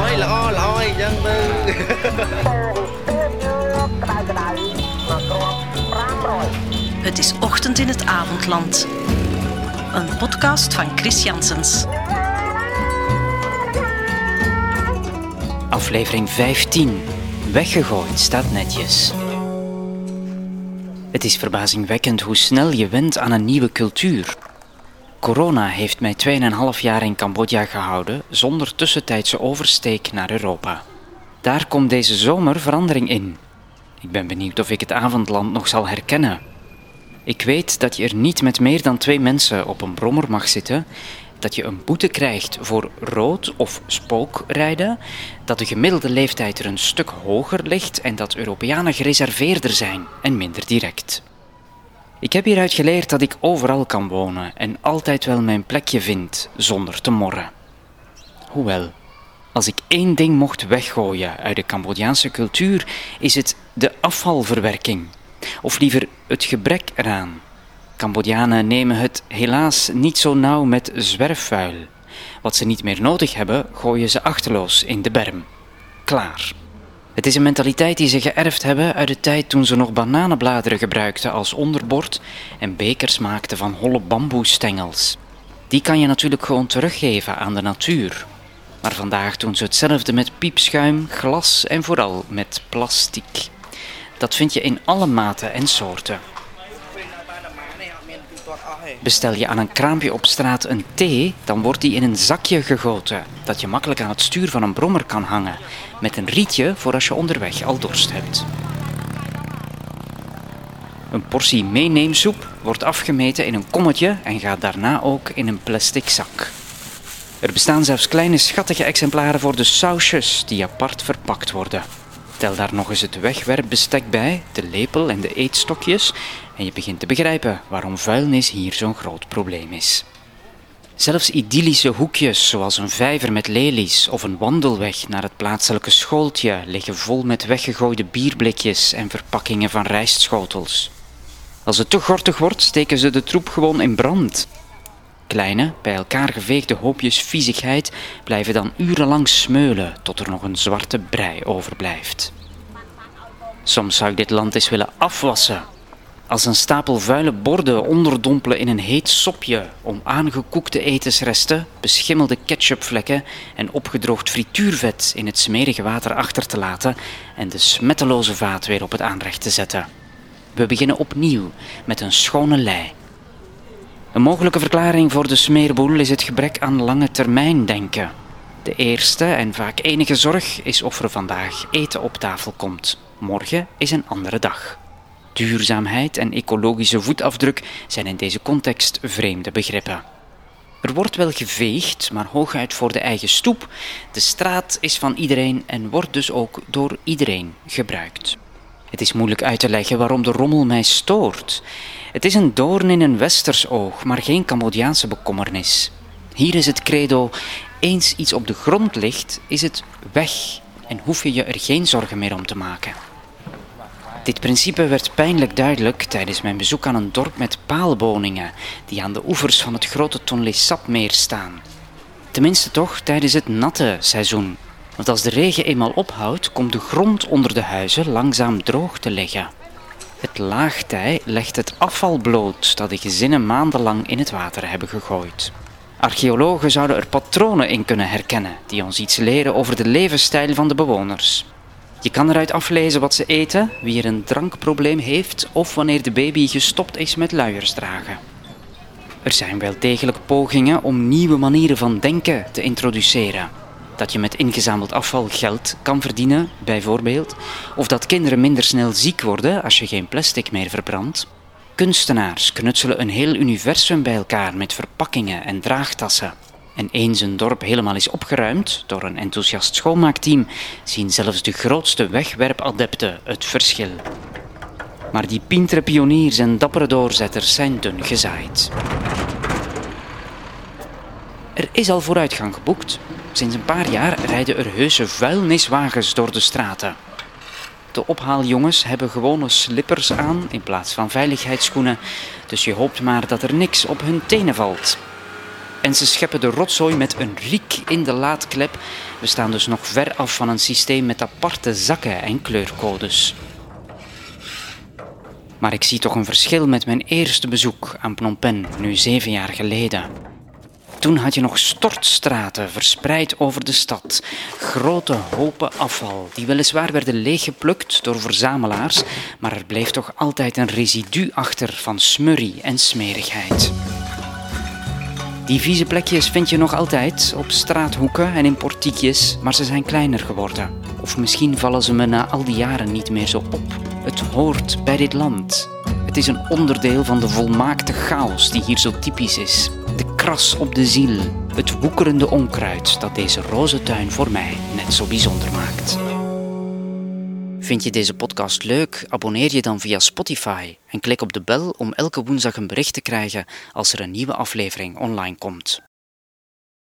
ឲ្យល្អល្អអីចឹងទៅ Het is ochtend in het avondland. Een podcast van Chris Janssens. Aflevering 15. Weggegooid staat netjes. Het is verbazingwekkend hoe snel je went aan een nieuwe cultuur. Corona heeft mij 2,5 jaar in Cambodja gehouden zonder tussentijdse oversteek naar Europa. Daar komt deze zomer verandering in. Ik ben benieuwd of ik het avondland nog zal herkennen. Ik weet dat je er niet met meer dan twee mensen op een brommer mag zitten, dat je een boete krijgt voor rood of spookrijden, dat de gemiddelde leeftijd er een stuk hoger ligt en dat Europeanen gereserveerder zijn en minder direct. Ik heb hieruit geleerd dat ik overal kan wonen en altijd wel mijn plekje vind zonder te morren. Hoewel, als ik één ding mocht weggooien uit de Cambodjaanse cultuur, is het de afvalverwerking. Of liever het gebrek eraan. Cambodjanen nemen het helaas niet zo nauw met zwerfvuil. Wat ze niet meer nodig hebben, gooien ze achterloos in de berm. Klaar. Het is een mentaliteit die ze geërfd hebben uit de tijd toen ze nog bananenbladeren gebruikten als onderbord en bekers maakten van holle bamboestengels. Die kan je natuurlijk gewoon teruggeven aan de natuur. Maar vandaag doen ze hetzelfde met piepschuim, glas en vooral met plastic. Dat vind je in alle maten en soorten. Bestel je aan een kraampje op straat een thee, dan wordt die in een zakje gegoten, dat je makkelijk aan het stuur van een brommer kan hangen, met een rietje voor als je onderweg al dorst hebt. Een portie meeneemsoep wordt afgemeten in een kommetje en gaat daarna ook in een plastic zak. Er bestaan zelfs kleine schattige exemplaren voor de sausjes die apart verpakt worden. Tel daar nog eens het wegwerpbestek bij, de lepel en de eetstokjes en je begint te begrijpen waarom vuilnis hier zo'n groot probleem is. Zelfs idyllische hoekjes zoals een vijver met lelies of een wandelweg naar het plaatselijke schooltje liggen vol met weggegooide bierblikjes en verpakkingen van rijstschotels. Als het te gortig wordt, steken ze de troep gewoon in brand. Kleine, bij elkaar geveegde hoopjes viezigheid blijven dan urenlang smeulen tot er nog een zwarte brei overblijft. Soms zou ik dit land eens willen afwassen. Als een stapel vuile borden onderdompelen in een heet sopje om aangekoekte etensresten, beschimmelde ketchupvlekken en opgedroogd frituurvet in het smerige water achter te laten en de smetteloze vaat weer op het aanrecht te zetten. We beginnen opnieuw met een schone lei. Een mogelijke verklaring voor de smeerboel is het gebrek aan lange termijn denken. De eerste en vaak enige zorg is of er vandaag eten op tafel komt. Morgen is een andere dag. Duurzaamheid en ecologische voetafdruk zijn in deze context vreemde begrippen. Er wordt wel geveegd, maar hooguit voor de eigen stoep. De straat is van iedereen en wordt dus ook door iedereen gebruikt. Het is moeilijk uit te leggen waarom de rommel mij stoort. Het is een doorn in een westers oog, maar geen Cambodjaanse bekommernis. Hier is het credo: eens iets op de grond ligt, is het weg en hoef je je er geen zorgen meer om te maken. Dit principe werd pijnlijk duidelijk tijdens mijn bezoek aan een dorp met paalwoningen die aan de oevers van het grote Tonle Sapmeer staan. Tenminste toch tijdens het natte seizoen, want als de regen eenmaal ophoudt, komt de grond onder de huizen langzaam droog te liggen. Het laagtij legt het afval bloot dat de gezinnen maandenlang in het water hebben gegooid. Archeologen zouden er patronen in kunnen herkennen die ons iets leren over de levensstijl van de bewoners. Je kan eruit aflezen wat ze eten, wie er een drankprobleem heeft of wanneer de baby gestopt is met luiers dragen. Er zijn wel degelijk pogingen om nieuwe manieren van denken te introduceren. Dat je met ingezameld afval geld kan verdienen, bijvoorbeeld, of dat kinderen minder snel ziek worden als je geen plastic meer verbrandt. Kunstenaars knutselen een heel universum bij elkaar met verpakkingen en draagtassen. En eens een dorp helemaal is opgeruimd door een enthousiast schoonmaakteam, zien zelfs de grootste wegwerpadepten het verschil. Maar die pintere pioniers en dappere doorzetters zijn dun gezaaid. Er is al vooruitgang geboekt. Sinds een paar jaar rijden er heuse vuilniswagens door de straten. De ophaaljongens hebben gewone slippers aan in plaats van veiligheidsschoenen, dus je hoopt maar dat er niks op hun tenen valt. En ze scheppen de rotzooi met een riek in de laadklep. We staan dus nog ver af van een systeem met aparte zakken en kleurcodes. Maar ik zie toch een verschil met mijn eerste bezoek aan Phnom Penh, nu zeven jaar geleden. Toen had je nog stortstraten verspreid over de stad. Grote hopen afval, die weliswaar werden leeggeplukt door verzamelaars, maar er bleef toch altijd een residu achter van smurrie en smerigheid. Die vieze plekjes vind je nog altijd op straathoeken en in portiekjes, maar ze zijn kleiner geworden. Of misschien vallen ze me na al die jaren niet meer zo op. Het hoort bij dit land. Het is een onderdeel van de volmaakte chaos die hier zo typisch is. Kras op de ziel, het woekerende onkruid dat deze rozentuin voor mij net zo bijzonder maakt. Vind je deze podcast leuk? Abonneer je dan via Spotify en klik op de bel om elke woensdag een bericht te krijgen als er een nieuwe aflevering online komt.